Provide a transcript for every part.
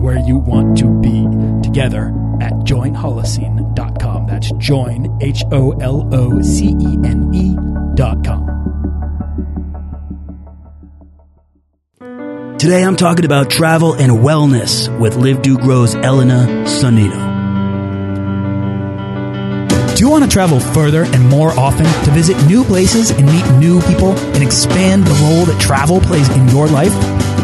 and where you want to be together at joinholocene.com. That's join, H O L O C E N E.com. Today I'm talking about travel and wellness with Live Do Grow's Elena Sonino. Do you want to travel further and more often to visit new places and meet new people and expand the role that travel plays in your life?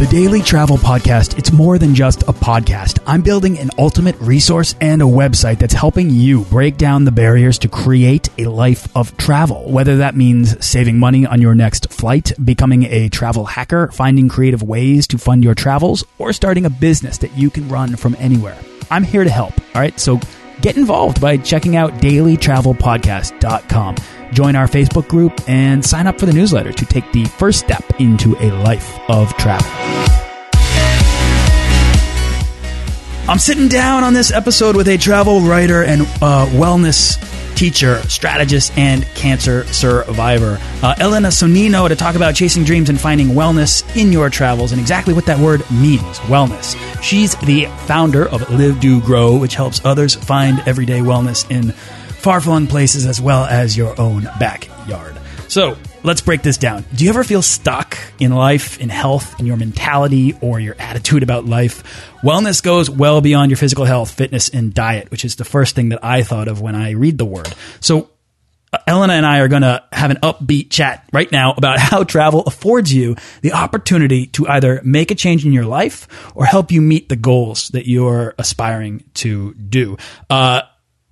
The Daily Travel Podcast, it's more than just a podcast. I'm building an ultimate resource and a website that's helping you break down the barriers to create a life of travel. Whether that means saving money on your next flight, becoming a travel hacker, finding creative ways to fund your travels, or starting a business that you can run from anywhere. I'm here to help. All right. So get involved by checking out dailytravelpodcast.com. Join our Facebook group and sign up for the newsletter to take the first step into a life of travel. I'm sitting down on this episode with a travel writer and uh, wellness teacher, strategist, and cancer survivor, uh, Elena Sonino, to talk about chasing dreams and finding wellness in your travels and exactly what that word means wellness. She's the founder of Live Do Grow, which helps others find everyday wellness in far flung places as well as your own backyard. So, let's break this down. Do you ever feel stuck in life, in health, in your mentality, or your attitude about life? Wellness goes well beyond your physical health, fitness, and diet, which is the first thing that I thought of when I read the word. So, Elena and I are going to have an upbeat chat right now about how travel affords you the opportunity to either make a change in your life or help you meet the goals that you're aspiring to do. Uh,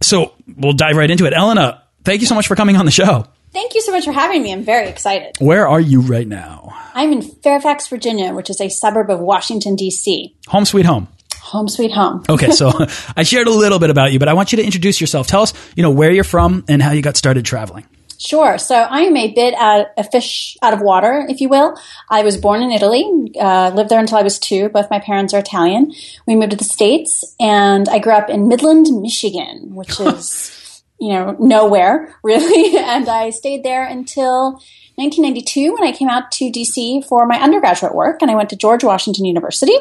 so we'll dive right into it. Elena, thank you so much for coming on the show. Thank you so much for having me. I'm very excited. Where are you right now? I'm in Fairfax, Virginia, which is a suburb of Washington, D.C. Home sweet home. Home sweet home. Okay, so I shared a little bit about you, but I want you to introduce yourself. Tell us, you know, where you're from and how you got started traveling. Sure. So I am a bit uh, a fish out of water, if you will. I was born in Italy, uh, lived there until I was two. Both my parents are Italian. We moved to the States, and I grew up in Midland, Michigan, which is, you know, nowhere really. and I stayed there until 1992 when I came out to DC for my undergraduate work, and I went to George Washington University.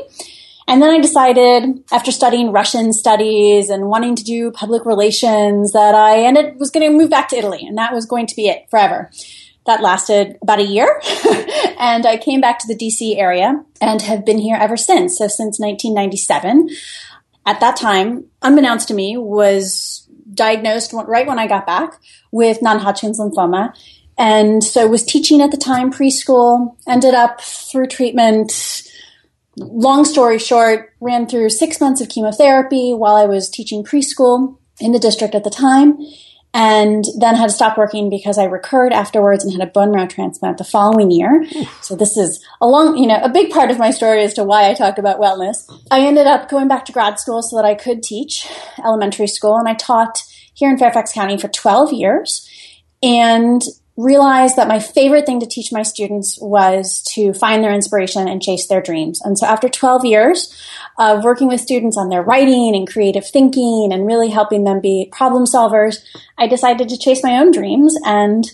And then I decided, after studying Russian studies and wanting to do public relations, that I ended was going to move back to Italy, and that was going to be it forever. That lasted about a year, and I came back to the DC area and have been here ever since. So since 1997. At that time, unbeknownst to me, was diagnosed right when I got back with non-Hodgkin's lymphoma. And so was teaching at the time preschool, ended up through treatment, long story short, ran through six months of chemotherapy while I was teaching preschool in the district at the time, and then had to stop working because I recurred afterwards and had a bone marrow transplant the following year. So this is a long, you know, a big part of my story as to why I talk about wellness. I ended up going back to grad school so that I could teach elementary school, and I taught here in Fairfax County for 12 years. And realized that my favorite thing to teach my students was to find their inspiration and chase their dreams. And so after 12 years of working with students on their writing and creative thinking and really helping them be problem solvers, I decided to chase my own dreams and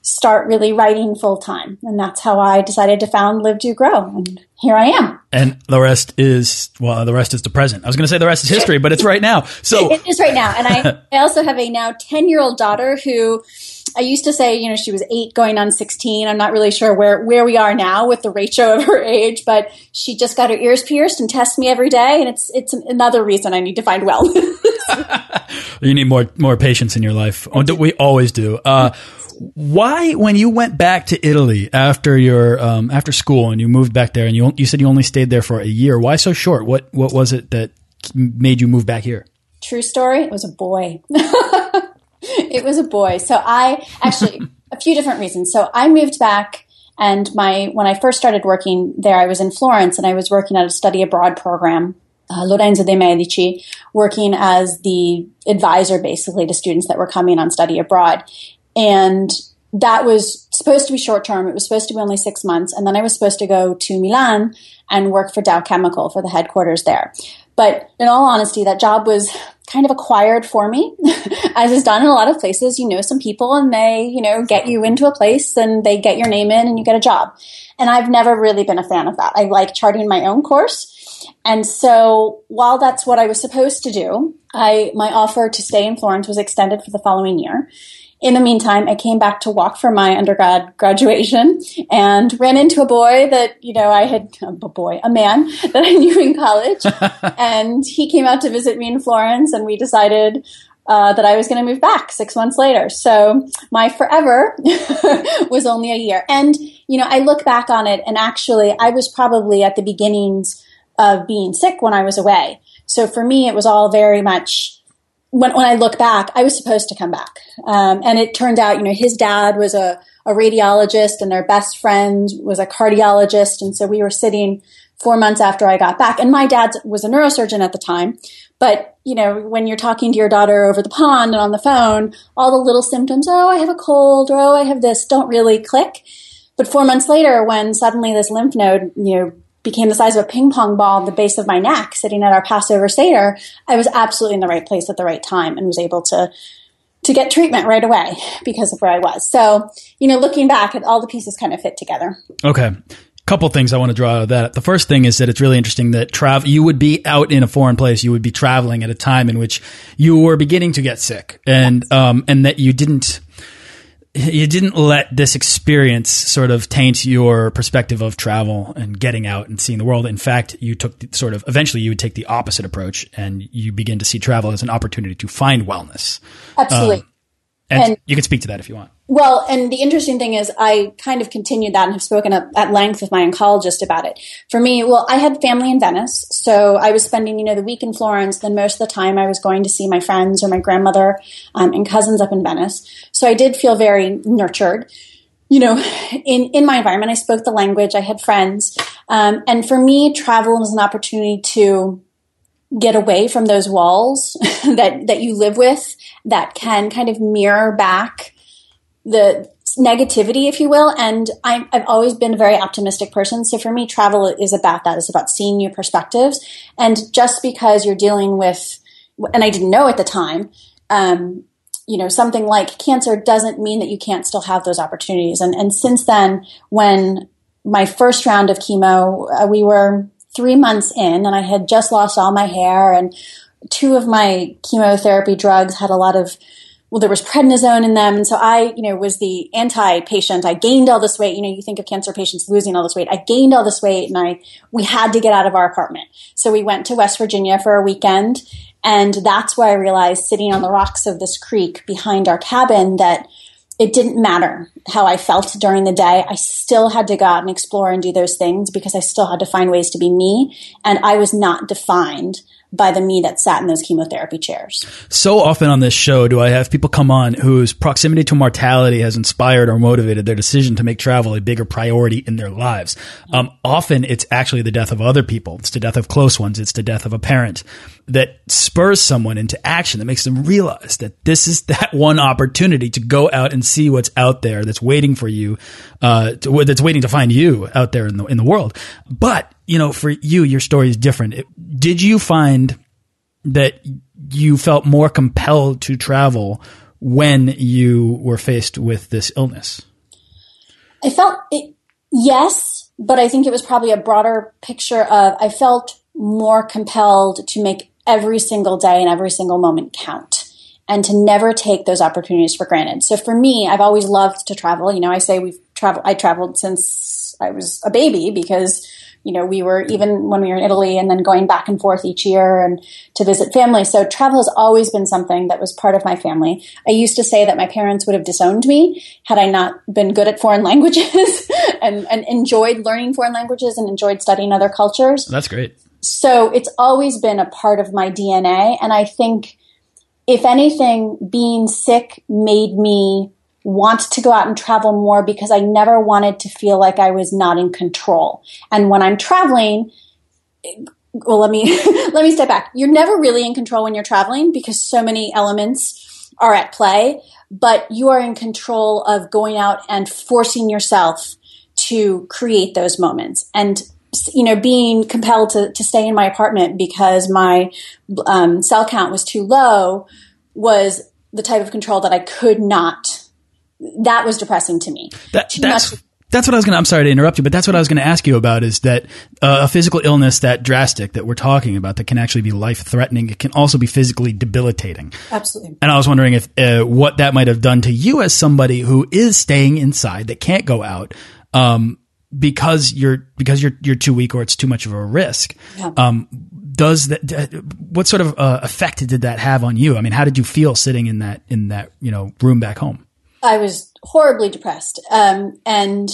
start really writing full time. And that's how I decided to found Live Do Grow. And here I am. And the rest is, well, the rest is the present. I was going to say the rest is history, but it's right now. So it is right now. And I, I also have a now 10 year old daughter who I used to say, you know, she was eight going on 16. I'm not really sure where, where we are now with the ratio of her age, but she just got her ears pierced and tests me every day. And it's, it's another reason I need to find wellness. you need more more patience in your life. Oh, we always do. Uh, why, when you went back to Italy after your um, after school and you moved back there, and you you said you only stayed there for a year? Why so short? What what was it that made you move back here? True story. It was a boy. it was a boy. So I actually a few different reasons. So I moved back and my when I first started working there, I was in Florence and I was working at a study abroad program. Uh, Lorenzo de' Medici, working as the advisor basically to students that were coming on study abroad. And that was supposed to be short term. It was supposed to be only six months. And then I was supposed to go to Milan and work for Dow Chemical for the headquarters there. But in all honesty, that job was kind of acquired for me, as is done in a lot of places. You know some people and they, you know, get you into a place and they get your name in and you get a job. And I've never really been a fan of that. I like charting my own course. And so while that's what I was supposed to do, I, my offer to stay in Florence was extended for the following year. In the meantime, I came back to walk for my undergrad graduation and ran into a boy that, you know, I had, a boy, a man that I knew in college. and he came out to visit me in Florence and we decided uh, that I was going to move back six months later. So my forever was only a year. And, you know, I look back on it and actually I was probably at the beginnings of being sick when I was away. So for me, it was all very much when, when I look back, I was supposed to come back. Um, and it turned out, you know, his dad was a, a radiologist and their best friend was a cardiologist. And so we were sitting four months after I got back. And my dad was a neurosurgeon at the time. But, you know, when you're talking to your daughter over the pond and on the phone, all the little symptoms, oh, I have a cold, or oh, I have this, don't really click. But four months later, when suddenly this lymph node, you know, became the size of a ping pong ball at the base of my neck sitting at our Passover Seder, I was absolutely in the right place at the right time and was able to to get treatment right away because of where I was. So, you know, looking back at all the pieces kind of fit together. Okay. A couple things I want to draw out of that. The first thing is that it's really interesting that travel, you would be out in a foreign place. You would be traveling at a time in which you were beginning to get sick and, yes. um, and that you didn't, you didn't let this experience sort of taint your perspective of travel and getting out and seeing the world. In fact, you took the, sort of eventually you would take the opposite approach and you begin to see travel as an opportunity to find wellness. Absolutely. Um, and, and, you can speak to that if you want. Well, and the interesting thing is, I kind of continued that and have spoken at length with my oncologist about it. For me, well, I had family in Venice, so I was spending, you know, the week in Florence. Then most of the time, I was going to see my friends or my grandmother um, and cousins up in Venice. So I did feel very nurtured. You know, in in my environment, I spoke the language. I had friends, um, and for me, travel was an opportunity to get away from those walls that that you live with that can kind of mirror back the negativity, if you will. And i have always been a very optimistic person. So for me, travel is about that. It's about seeing new perspectives. And just because you're dealing with, and I didn't know at the time, um, you know, something like cancer doesn't mean that you can't still have those opportunities. And, and since then, when my first round of chemo, uh, we were three months in and I had just lost all my hair and two of my chemotherapy drugs had a lot of well, there was prednisone in them. And so I, you know, was the anti patient. I gained all this weight. You know, you think of cancer patients losing all this weight. I gained all this weight and I, we had to get out of our apartment. So we went to West Virginia for a weekend. And that's where I realized sitting on the rocks of this creek behind our cabin that it didn't matter how I felt during the day. I still had to go out and explore and do those things because I still had to find ways to be me. And I was not defined by the me that sat in those chemotherapy chairs. So often on this show do I have people come on whose proximity to mortality has inspired or motivated their decision to make travel a bigger priority in their lives. Um, often it's actually the death of other people. It's the death of close ones. It's the death of a parent that spurs someone into action that makes them realize that this is that one opportunity to go out and see what's out there that's waiting for you, uh, to, that's waiting to find you out there in the, in the world. But you know, for you, your story is different. Did you find that you felt more compelled to travel when you were faced with this illness? I felt it, yes, but I think it was probably a broader picture of I felt more compelled to make every single day and every single moment count and to never take those opportunities for granted. So for me, I've always loved to travel. You know, I say we've traveled, I traveled since I was a baby because you know, we were even when we were in Italy and then going back and forth each year and to visit family. So travel has always been something that was part of my family. I used to say that my parents would have disowned me had I not been good at foreign languages and, and enjoyed learning foreign languages and enjoyed studying other cultures. That's great. So it's always been a part of my DNA. And I think if anything, being sick made me want to go out and travel more because I never wanted to feel like I was not in control. And when I'm traveling, well, let me, let me step back. You're never really in control when you're traveling because so many elements are at play, but you are in control of going out and forcing yourself to create those moments. And you know, being compelled to, to stay in my apartment because my um, cell count was too low was the type of control that I could not. That was depressing to me. That, that's much. that's what I was going to. I'm sorry to interrupt you, but that's what I was going to ask you about. Is that uh, a physical illness that drastic that we're talking about that can actually be life threatening? It can also be physically debilitating. Absolutely. And I was wondering if uh, what that might have done to you as somebody who is staying inside that can't go out. Um, because you're because you're you're too weak or it's too much of a risk. Yeah. Um, does that what sort of uh, effect did that have on you? I mean, how did you feel sitting in that in that you know room back home? I was horribly depressed, um, and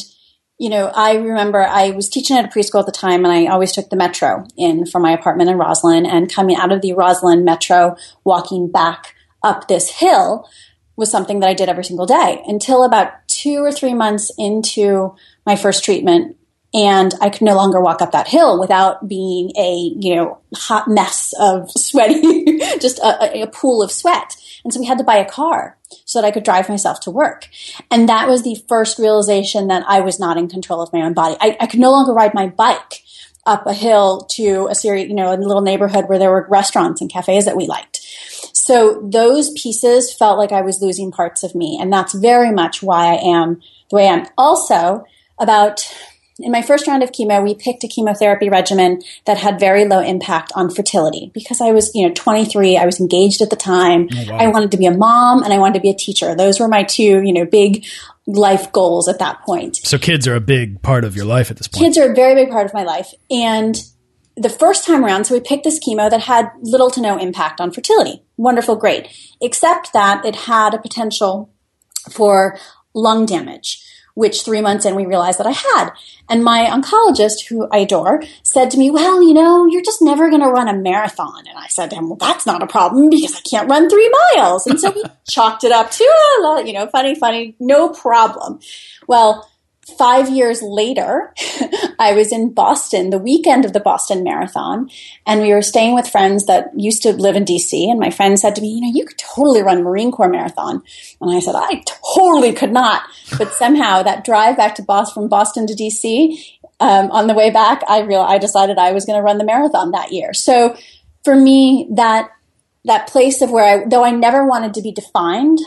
you know, I remember I was teaching at a preschool at the time, and I always took the metro in from my apartment in Rosslyn, and coming out of the Rosslyn metro, walking back up this hill was something that I did every single day until about two or three months into my first treatment and I could no longer walk up that hill without being a you know hot mess of sweaty, just a, a, pool of sweat. And so we had to buy a car so that I could drive myself to work. And that was the first realization that I was not in control of my own body. I, I could no longer ride my bike up a hill to a series, you know, a little neighborhood where there were restaurants and cafes that we liked. So those pieces felt like I was losing parts of me. And that's very much why I am the way I am. Also, about in my first round of chemo, we picked a chemotherapy regimen that had very low impact on fertility because I was, you know, 23. I was engaged at the time. Oh, wow. I wanted to be a mom and I wanted to be a teacher. Those were my two, you know, big life goals at that point. So kids are a big part of your life at this point. Kids are a very big part of my life. And the first time around, so we picked this chemo that had little to no impact on fertility. Wonderful, great. Except that it had a potential for lung damage which three months in we realized that I had. And my oncologist, who I adore, said to me, Well, you know, you're just never going to run a marathon. And I said to him, Well, that's not a problem because I can't run three miles. And so we chalked it up to, oh, you know, funny, funny, no problem. Well, five years later, I was in Boston the weekend of the Boston Marathon, and we were staying with friends that used to live in DC. And my friend said to me, You know, you could totally run Marine Corps Marathon. And I said, I totally could not. But somehow that drive back to Boston, from Boston to DC, um, on the way back, I real I decided I was going to run the marathon that year. So for me, that that place of where I, though I never wanted to be defined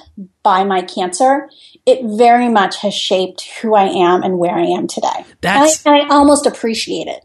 by my cancer, it very much has shaped who I am and where I am today. That's, and I, and I almost appreciate it.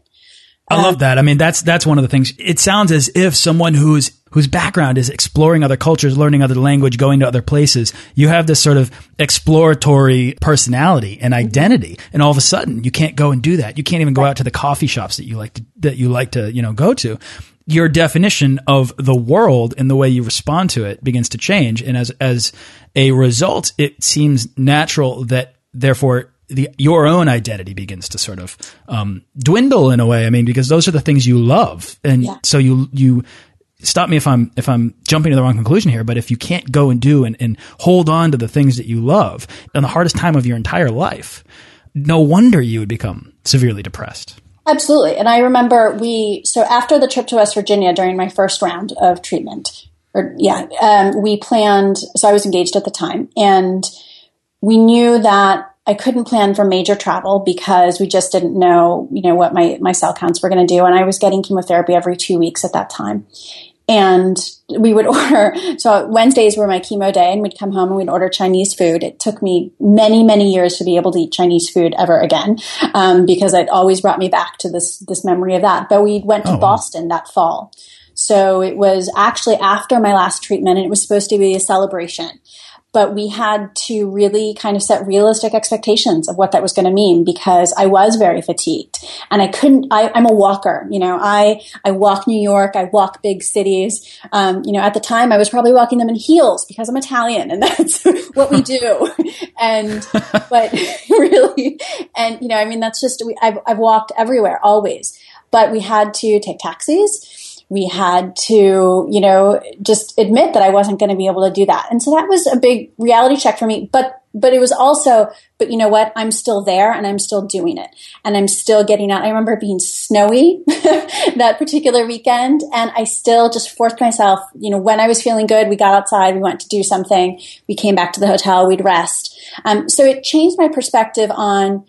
I love that. I mean, that's that's one of the things. It sounds as if someone who's whose background is exploring other cultures, learning other language, going to other places. You have this sort of exploratory personality and mm-hmm. identity, and all of a sudden, you can't go and do that. You can't even go out to the coffee shops that you like to that you like to you know go to your definition of the world and the way you respond to it begins to change. And as, as a result, it seems natural that therefore the, your own identity begins to sort of, um, dwindle in a way. I mean, because those are the things you love. And yeah. so you, you, stop me if I'm if I'm jumping to the wrong conclusion here, but if you can't go and do and, and hold on to the things that you love in the hardest time of your entire life, no wonder you would become severely depressed. Absolutely. And I remember we, so after the trip to West Virginia during my first round of treatment, or yeah, um, we planned, so I was engaged at the time, and we knew that I couldn't plan for major travel because we just didn't know, you know, what my, my cell counts were going to do. And I was getting chemotherapy every two weeks at that time and we would order so wednesdays were my chemo day and we'd come home and we'd order chinese food. It took me many many years to be able to eat chinese food ever again um, because it always brought me back to this this memory of that. But we went to oh. boston that fall. So it was actually after my last treatment and it was supposed to be a celebration but we had to really kind of set realistic expectations of what that was going to mean because I was very fatigued and I couldn't, I, am a walker, you know, I, I walk New York, I walk big cities. Um, you know, at the time I was probably walking them in heels because I'm Italian and that's what we do. and, but really, and, you know, I mean, that's just, we, I've, I've walked everywhere always, but we had to take taxis we had to, you know, just admit that I wasn't going to be able to do that. And so that was a big reality check for me. But, but it was also, but you know what? I'm still there and I'm still doing it and I'm still getting out. I remember being snowy that particular weekend and I still just forced myself, you know, when I was feeling good, we got outside, we went to do something, we came back to the hotel, we'd rest. Um, so it changed my perspective on,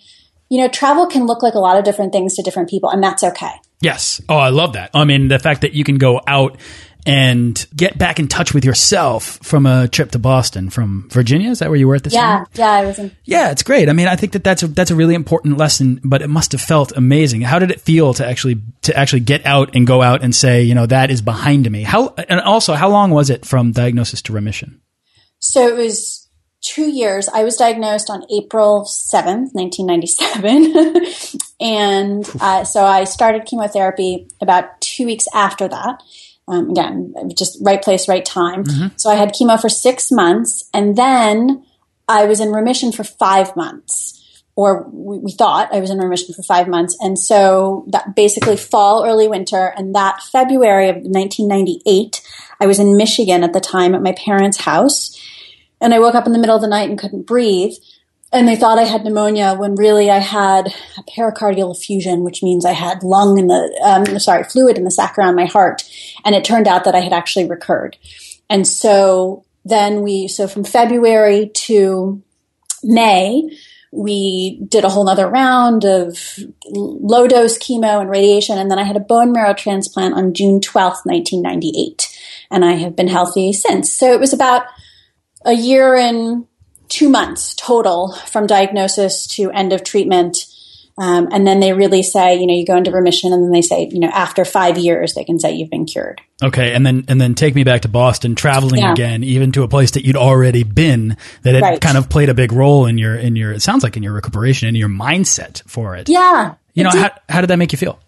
you know, travel can look like a lot of different things to different people and that's okay. Yes. Oh, I love that. I mean, the fact that you can go out and get back in touch with yourself from a trip to Boston from Virginia. Is that where you were at this yeah, time? Yeah, I was in. Yeah, it's great. I mean, I think that that's a, that's a really important lesson, but it must have felt amazing. How did it feel to actually, to actually get out and go out and say, you know, that is behind me? How, and also, how long was it from diagnosis to remission? So it was two years. I was diagnosed on April 7th, 1997. and uh, so I started chemotherapy about two weeks after that. Um, again, just right place, right time. Mm-hmm. So I had chemo for six months and then I was in remission for five months. Or we, we thought I was in remission for five months. And so that basically fall, early winter. And that February of 1998, I was in Michigan at the time at my parents' house and I woke up in the middle of the night and couldn't breathe. And they thought I had pneumonia when really I had a pericardial effusion, which means I had lung in the, um, sorry, fluid in the sac around my heart. And it turned out that I had actually recurred. And so then we, so from February to May, we did a whole other round of low dose chemo and radiation. And then I had a bone marrow transplant on June 12th, 1998. And I have been healthy since. So it was about a year and two months total from diagnosis to end of treatment. Um, and then they really say, you know, you go into remission, and then they say, you know, after five years, they can say you've been cured. Okay, and then and then take me back to Boston, traveling yeah. again, even to a place that you'd already been, that had right. kind of played a big role in your in your. It sounds like in your recuperation and your mindset for it. Yeah, you know, how how did that make you feel?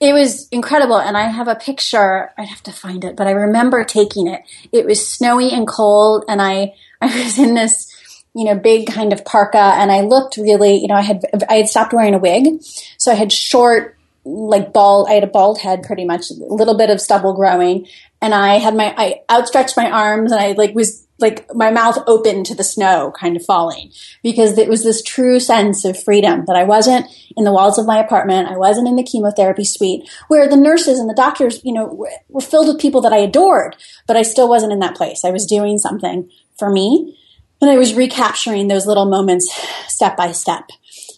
It was incredible. And I have a picture. I'd have to find it, but I remember taking it. It was snowy and cold. And I, I was in this, you know, big kind of parka and I looked really, you know, I had, I had stopped wearing a wig. So I had short, like bald, I had a bald head pretty much, a little bit of stubble growing. And I had my, I outstretched my arms and I like was like my mouth open to the snow kind of falling because it was this true sense of freedom that I wasn't in the walls of my apartment. I wasn't in the chemotherapy suite where the nurses and the doctors, you know, were filled with people that I adored, but I still wasn't in that place. I was doing something for me and I was recapturing those little moments step by step.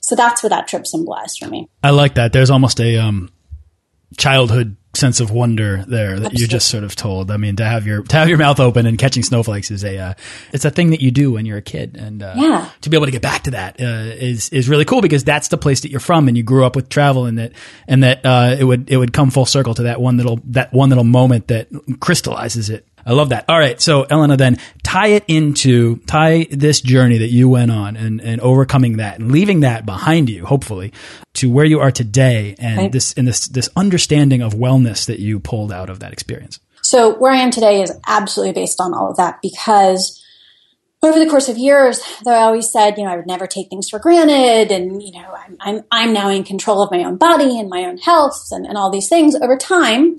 So that's what that trip symbolized for me. I like that. There's almost a, um, childhood sense of wonder there that Absolutely. you just sort of told. I mean, to have your to have your mouth open and catching snowflakes is a uh, it's a thing that you do when you're a kid, and uh, yeah. to be able to get back to that uh, is is really cool because that's the place that you're from and you grew up with travel, and that and that uh, it would it would come full circle to that one little that one little moment that crystallizes it I love that. All right. So Elena, then tie it into, tie this journey that you went on and, and overcoming that and leaving that behind you, hopefully, to where you are today and right. this, and this, this understanding of wellness that you pulled out of that experience. So where I am today is absolutely based on all of that because over the course of years, though I always said, you know, I would never take things for granted and, you know, I'm, I'm, I'm now in control of my own body and my own health and, and all these things over time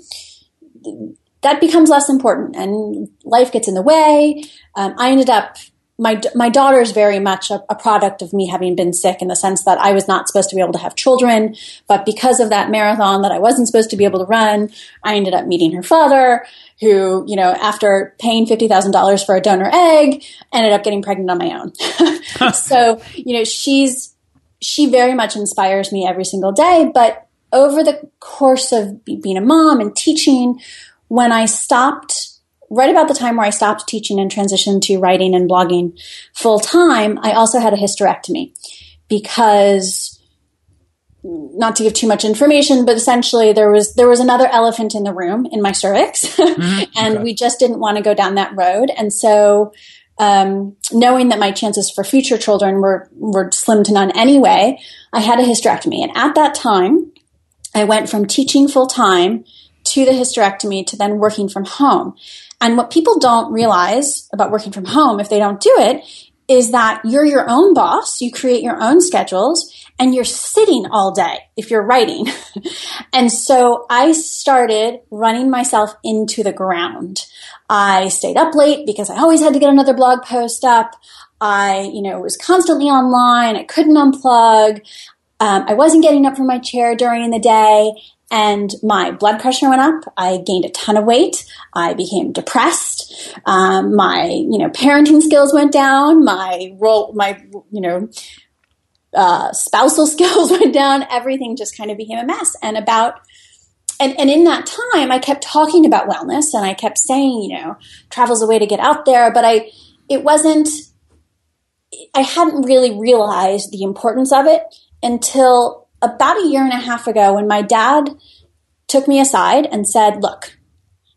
that becomes less important and life gets in the way. Um, I ended up, my, my daughter is very much a, a, product of me having been sick in the sense that I was not supposed to be able to have children. But because of that marathon that I wasn't supposed to be able to run, I ended up meeting her father who, you know, after paying $50,000 for a donor egg, ended up getting pregnant on my own. so, you know, she's, she very much inspires me every single day. But over the course of being a mom and teaching, when I stopped, right about the time where I stopped teaching and transitioned to writing and blogging full time, I also had a hysterectomy because not to give too much information, but essentially there was there was another elephant in the room in my cervix, mm-hmm. and okay. we just didn't want to go down that road. And so um, knowing that my chances for future children were were slim to none anyway, I had a hysterectomy, and at that time, I went from teaching full time to the hysterectomy to then working from home. And what people don't realize about working from home, if they don't do it, is that you're your own boss. You create your own schedules and you're sitting all day if you're writing. and so I started running myself into the ground. I stayed up late because I always had to get another blog post up. I, you know, was constantly online. I couldn't unplug. Um, I wasn't getting up from my chair during the day and my blood pressure went up. I gained a ton of weight. I became depressed. Um, my, you know, parenting skills went down. My role, my, you know, uh, spousal skills went down. Everything just kind of became a mess. And about, and, and in that time, I kept talking about wellness and I kept saying, you know, travel's a way to get out there. But I, it wasn't, I hadn't really realized the importance of it until about a year and a half ago when my dad took me aside and said, Look,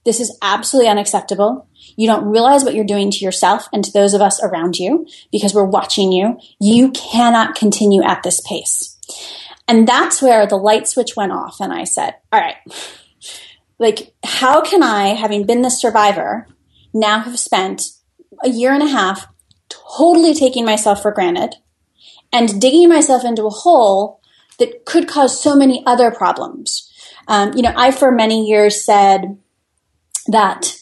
this is absolutely unacceptable. You don't realize what you're doing to yourself and to those of us around you because we're watching you. You cannot continue at this pace. And that's where the light switch went off. And I said, All right, like, how can I, having been the survivor, now have spent a year and a half totally taking myself for granted and digging myself into a hole that could cause so many other problems. Um, you know, I for many years said that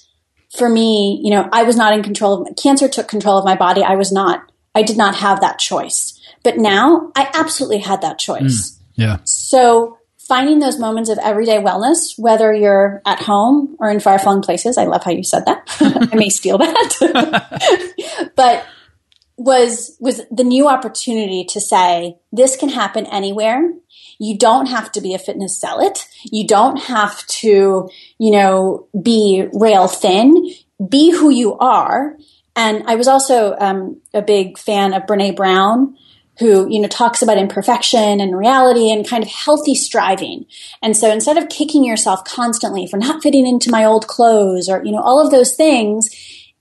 for me, you know, I was not in control of cancer took control of my body. I was not, I did not have that choice. But now I absolutely had that choice. Mm, yeah. So finding those moments of everyday wellness, whether you're at home or in far flung places, I love how you said that. I may steal that. but was was the new opportunity to say this can happen anywhere. You don't have to be a fitness zealot. You don't have to you know be rail thin. Be who you are. And i was also um, a big fan of Brené Brown who you know talks about imperfection and reality and kind of healthy striving. And so instead of kicking yourself constantly for not fitting into my old clothes or you know all of those things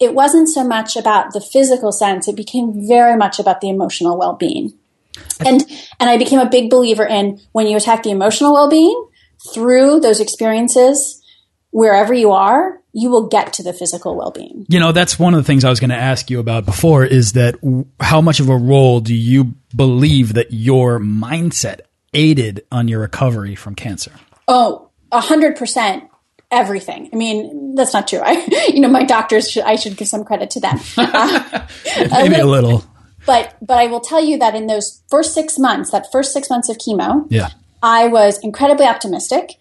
it wasn't so much about the physical sense, it became very much about the emotional well being. And and I became a big believer in when you attack the emotional well being through those experiences, wherever you are, you will get to the physical well being. You know, that's one of the things I was going to ask you about before is that how much of a role do you believe that your mindset aided on your recovery from cancer? Oh, a hundred percent everything. I mean, that's not true. I, you know, my doctors, should, I should give some credit to them. Uh, Maybe a little. But, but I will tell you that in those first six months, that first six months of chemo, yeah. I was incredibly optimistic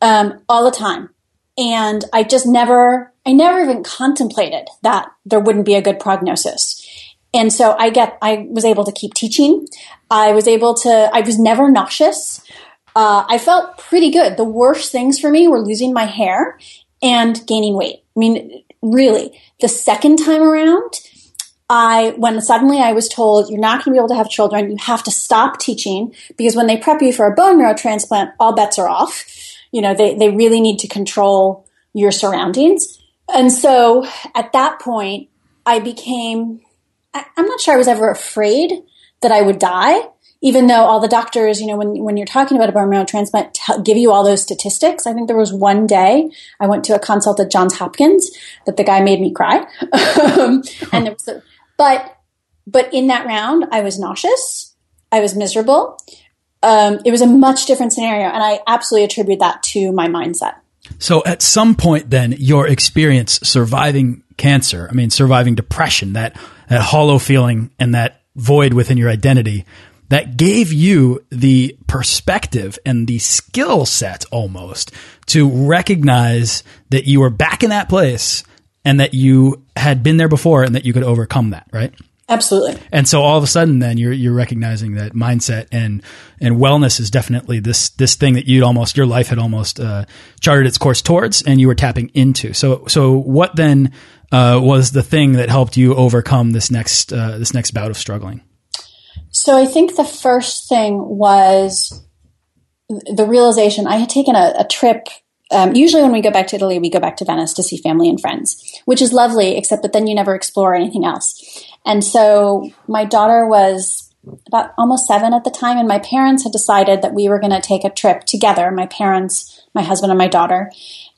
um, all the time. And I just never, I never even contemplated that there wouldn't be a good prognosis. And so I get, I was able to keep teaching. I was able to, I was never nauseous uh, I felt pretty good. The worst things for me were losing my hair and gaining weight. I mean, really, the second time around, I when suddenly I was told you're not going to be able to have children, you have to stop teaching because when they prep you for a bone marrow transplant, all bets are off. You know, they they really need to control your surroundings. And so at that point, I became I, I'm not sure I was ever afraid that I would die, even though all the doctors, you know, when, when you're talking about a bone marrow transplant, t- give you all those statistics. I think there was one day I went to a consult at Johns Hopkins that the guy made me cry. um, and there was a, but, but in that round, I was nauseous. I was miserable. Um, it was a much different scenario. And I absolutely attribute that to my mindset. So at some point then your experience surviving cancer, I mean, surviving depression, that, that hollow feeling and that void within your identity that gave you the perspective and the skill set almost to recognize that you were back in that place and that you had been there before and that you could overcome that, right? Absolutely. And so all of a sudden then you're you're recognizing that mindset and and wellness is definitely this this thing that you'd almost your life had almost uh, charted its course towards and you were tapping into. So so what then uh, was the thing that helped you overcome this next uh, this next bout of struggling? So I think the first thing was the realization I had taken a, a trip um, usually when we go back to Italy, we go back to Venice to see family and friends, which is lovely, except that then you never explore anything else. And so my daughter was about almost seven at the time, and my parents had decided that we were going to take a trip together my parents, my husband, and my daughter.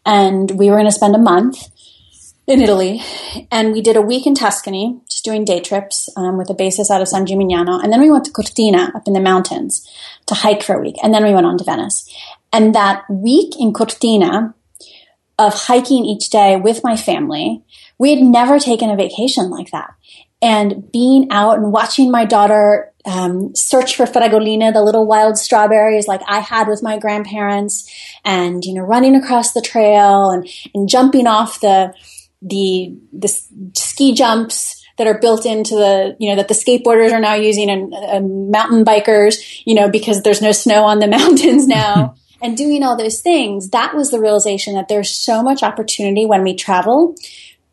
And we were going to spend a month in Italy. And we did a week in Tuscany, just doing day trips um, with a basis out of San Gimignano. And then we went to Cortina up in the mountains to hike for a week. And then we went on to Venice. And that week in Cortina of hiking each day with my family, we had never taken a vacation like that. And being out and watching my daughter um, search for fragolina, the little wild strawberries like I had with my grandparents, and you know, running across the trail and, and jumping off the the the ski jumps that are built into the you know that the skateboarders are now using and uh, mountain bikers you know because there's no snow on the mountains now and doing all those things, that was the realization that there's so much opportunity when we travel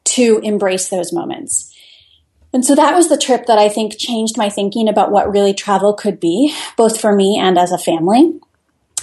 to embrace those moments. And so that was the trip that I think changed my thinking about what really travel could be, both for me and as a family.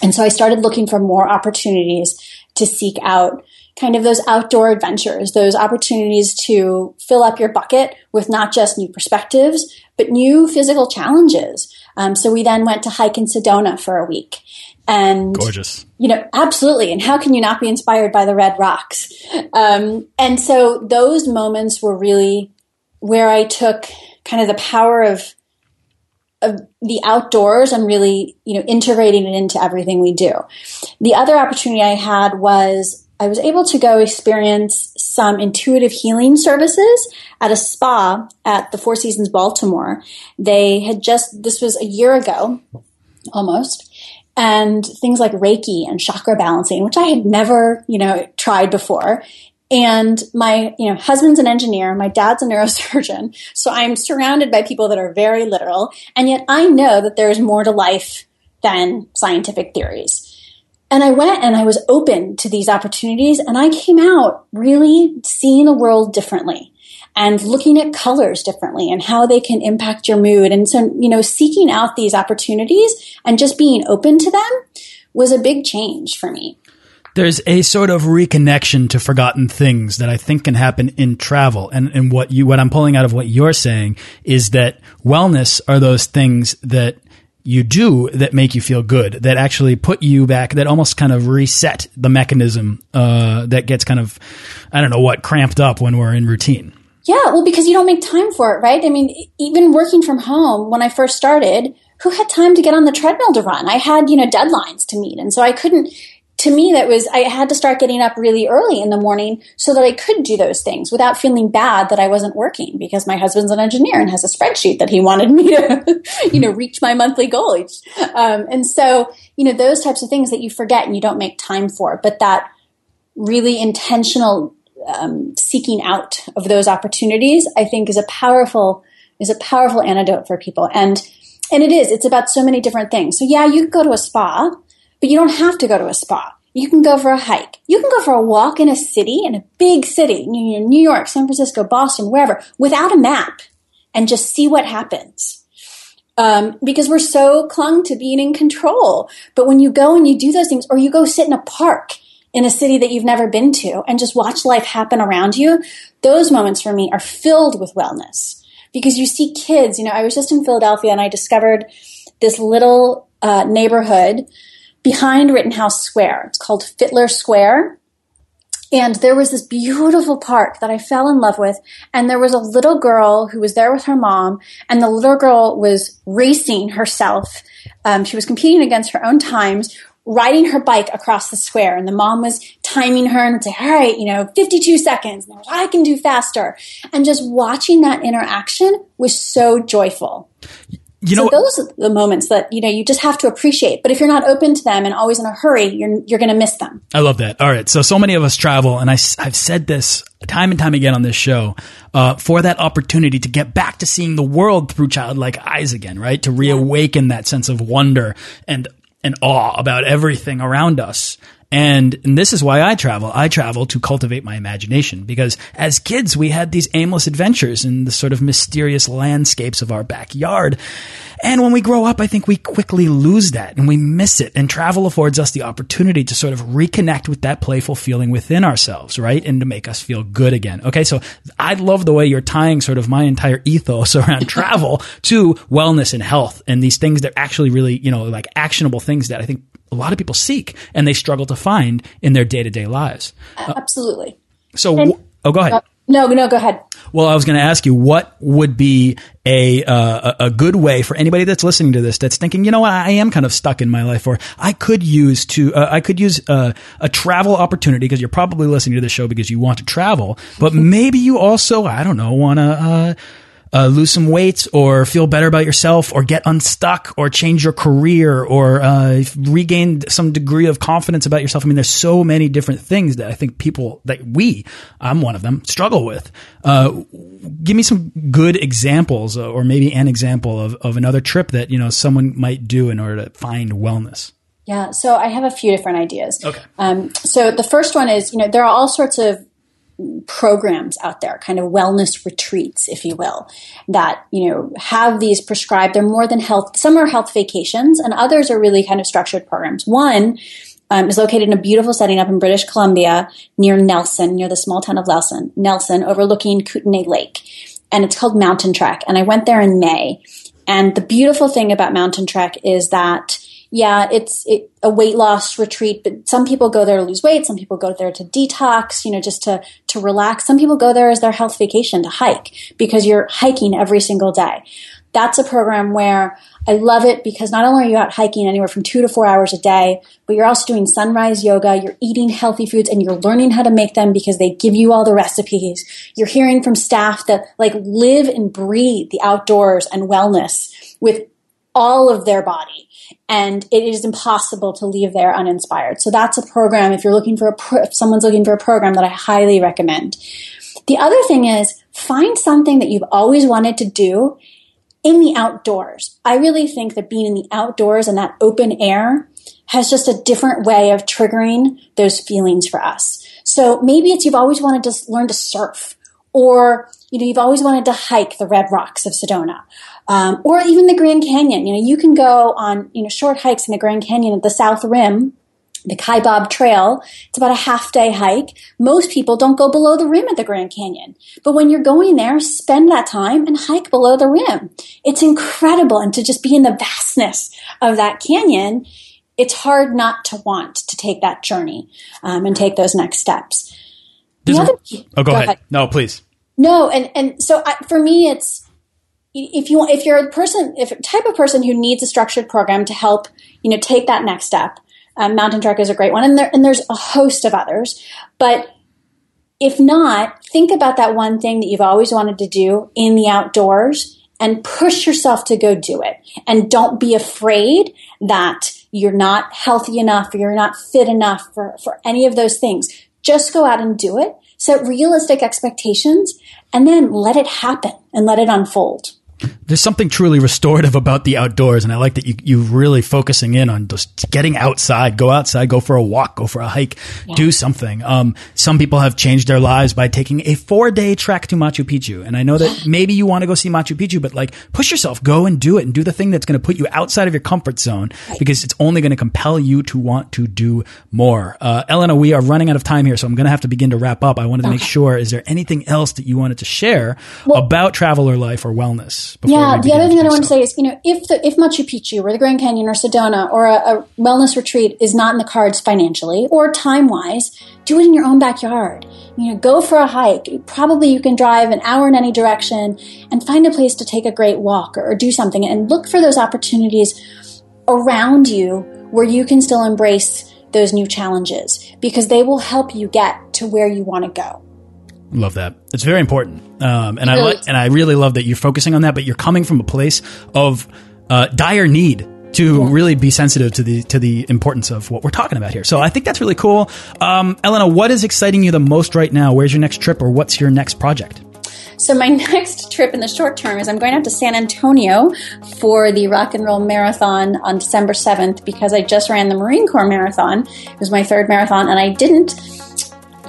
And so I started looking for more opportunities to seek out kind of those outdoor adventures, those opportunities to fill up your bucket with not just new perspectives, but new physical challenges. Um, so we then went to hike in Sedona for a week. And gorgeous, you know, absolutely. And how can you not be inspired by the red rocks? Um, and so those moments were really where I took kind of the power of of the outdoors and really, you know, integrating it into everything we do. The other opportunity I had was I was able to go experience some intuitive healing services at a spa at the Four Seasons Baltimore. They had just, this was a year ago almost, and things like Reiki and chakra balancing, which I had never, you know, tried before. And my, you know, husband's an engineer, my dad's a neurosurgeon, so I'm surrounded by people that are very literal, and yet I know that there's more to life than scientific theories. And I went and I was open to these opportunities, and I came out really seeing the world differently and looking at colors differently and how they can impact your mood. And so, you know, seeking out these opportunities and just being open to them was a big change for me. There's a sort of reconnection to forgotten things that I think can happen in travel. And, and what you, what I'm pulling out of what you're saying is that wellness are those things that you do that make you feel good, that actually put you back, that almost kind of reset the mechanism uh, that gets kind of, I don't know what, cramped up when we're in routine. Yeah, well, because you don't make time for it, right? I mean, even working from home when I first started, who had time to get on the treadmill to run? I had, you know, deadlines to meet. And so I couldn't, to me, that was, I had to start getting up really early in the morning so that I could do those things without feeling bad that I wasn't working because my husband's an engineer and has a spreadsheet that he wanted me to, you know, reach my monthly goal. Um, and so, you know, those types of things that you forget and you don't make time for, but that really intentional um, seeking out of those opportunities, I think is a powerful is a powerful antidote for people. And and it is. It's about so many different things. So yeah, you can go to a spa, but you don't have to go to a spa. You can go for a hike. You can go for a walk in a city, in a big city, New York, San Francisco, Boston, wherever, without a map, and just see what happens. Um, because we're so clung to being in control. But when you go and you do those things, or you go sit in a park in a city that you've never been to and just watch life happen around you, those moments for me are filled with wellness because you see kids. You know, I was just in Philadelphia and I discovered this little uh, neighborhood behind Rittenhouse Square. It's called Fitler Square. And there was this beautiful park that I fell in love with. And there was a little girl who was there with her mom, and the little girl was racing herself. Um, she was competing against her own times, riding her bike across the square and the mom was timing her and would say, all right, you know, 52 seconds. And I can do faster. And just watching that interaction was so joyful. You know, so those are the moments that, you know, you just have to appreciate. But if you're not open to them and always in a hurry, you're, you're going to miss them. I love that. All right. So, so many of us travel and I, I've said this time and time again on this show, uh, for that opportunity to get back to seeing the world through childlike eyes again, right? To reawaken yeah. that sense of wonder and and awe about everything around us. And, and this is why I travel. I travel to cultivate my imagination because as kids, we had these aimless adventures in the sort of mysterious landscapes of our backyard. And when we grow up, I think we quickly lose that and we miss it. And travel affords us the opportunity to sort of reconnect with that playful feeling within ourselves, right? And to make us feel good again. Okay. So I love the way you're tying sort of my entire ethos around travel to wellness and health and these things that are actually really, you know, like actionable things that I think a lot of people seek and they struggle to find in their day to day lives. Absolutely. So, And- oh, go ahead. Uh, no, no, go ahead. Well, I was going to ask you what would be a, uh, a good way for anybody that's listening to this that's thinking, you know what, I am kind of stuck in my life, or I could use to uh, I could use uh, a travel opportunity because you're probably listening to the show because you want to travel, but maybe you also I don't know want to. Uh, lose some weight or feel better about yourself or get unstuck or change your career or uh, regain some degree of confidence about yourself. I mean, there's so many different things that I think people that we, I'm one of them, struggle with. Uh, give me some good examples uh, or maybe an example of, of another trip that, you know, someone might do in order to find wellness. Yeah, so I have a few different ideas. Okay. Um, so the first one is, you know, there are all sorts of programs out there, kind of wellness retreats, if you will, that, you know, have these prescribed. They're more than health. Some are health vacations and others are really kind of structured programs. One um, is located in a beautiful setting up in British Columbia near Nelson, near the small town of Nelson, Nelson, overlooking Kootenay Lake. And it's called Mountain Trek. And I went there in May. And the beautiful thing about Mountain Trek is that yeah, it's it, a weight loss retreat, but some people go there to lose weight. Some people go there to detox, you know, just to, to relax. Some people go there as their health vacation to hike because you're hiking every single day. That's a program where I love it because not only are you out hiking anywhere from two to four hours a day, but you're also doing sunrise yoga, you're eating healthy foods and you're learning how to make them because they give you all the recipes. You're hearing from staff that like live and breathe the outdoors and wellness with all of their body and it is impossible to leave there uninspired. So that's a program if you're looking for a pro- if someone's looking for a program that I highly recommend. The other thing is find something that you've always wanted to do in the outdoors. I really think that being in the outdoors and that open air has just a different way of triggering those feelings for us. So maybe it's you've always wanted to learn to surf or you know you've always wanted to hike the red rocks of Sedona um, or even the Grand Canyon. You know, you can go on you know short hikes in the Grand Canyon at the South Rim, the Kaibab Trail. It's about a half day hike. Most people don't go below the rim at the Grand Canyon, but when you're going there, spend that time and hike below the rim. It's incredible, and to just be in the vastness of that canyon. It's hard not to want to take that journey um, and take those next steps. There's The a- other- oh, go, go ahead. ahead. No, please. No, and and so I, for me, it's if you if you're a person, if a type of person who needs a structured program to help you know take that next step, um, Mountain Trek is a great one, and there and there's a host of others. But if not, think about that one thing that you've always wanted to do in the outdoors and push yourself to go do it. And don't be afraid that you're not healthy enough or you're not fit enough for, for any of those things. Just go out and do it. Set realistic expectations and then let it happen and let it unfold. There's something truly restorative about the outdoors, and I like that you you really focusing in on just getting outside. Go outside, go for a walk, go for a hike, do something. Um, some people have changed their lives by taking a four day trek to Machu Picchu, and I know that maybe you want to go see Machu Picchu, but like push yourself, go and do it, and do the thing that's going to put you outside of your comfort zone because it's only going to compel you to want to do more. Uh, Elena, we are running out of time here, so I'm going to have to begin to wrap up. I wanted to make sure: is there anything else that you wanted to share about traveler life or wellness? Yeah, the other thing that I want to say is, you know, if the if Machu Picchu or the Grand Canyon or Sedona or a, a wellness retreat is not in the cards financially or time wise, do it in your own backyard. You know, go for a hike. Probably you can drive an hour in any direction and find a place to take a great walk or, or do something and look for those opportunities around you where you can still embrace those new challenges because they will help you get to where you want to go. Love that. It's very important, um, and I and I really love that you're focusing on that. But you're coming from a place of uh, dire need to really be sensitive to the to the importance of what we're talking about here. So I think that's really cool. Um, Elena, what is exciting you the most right now? Where's your next trip, or what's your next project? So my next trip in the short term is I'm going out to San Antonio for the Rock and Roll Marathon on December 7th because I just ran the Marine Corps Marathon. It was my third marathon and I didn't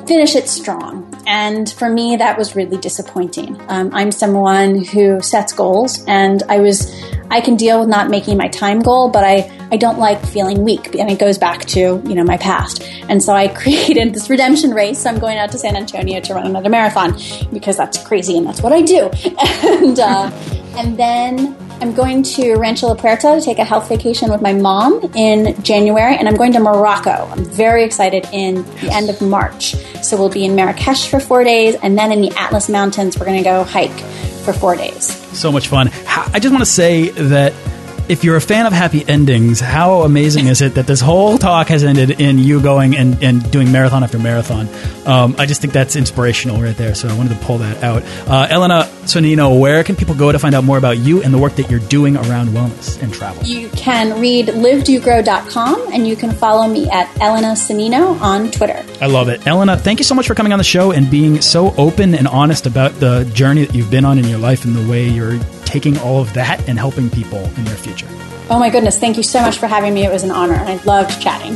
finish it strong. And for me, that was really disappointing. Um, I'm someone who sets goals, and I was, I can deal with not making my time goal, but I, I don't like feeling weak, and it goes back to you know my past. And so I created this redemption race. I'm going out to San Antonio to run another marathon because that's crazy, and that's what I do. and uh, and then I'm going to Rancho La Puerta to take a health vacation with my mom in January, and I'm going to Morocco. I'm very excited in the end of March. So we'll be in Marrakesh for four days, and then in the Atlas Mountains, we're going to go hike for four days. So much fun. I just want to say that if you're a fan of happy endings, how amazing is it that this whole talk has ended in you going and, and doing marathon after marathon? Um, I just think that's inspirational right there. So I wanted to pull that out. Uh, Elena Sonnino, where can people go to find out more about you and the work that you're doing around wellness and travel? You can read livedogrow.com and you can follow me at Elena Sonnino on Twitter. I love it. Elena, thank you so much for coming on the show and being so open and honest about the journey that you've been on in your life and the way you're taking all of that and helping people in your future. Oh my goodness, thank you so much for having me. It was an honor, and I loved chatting.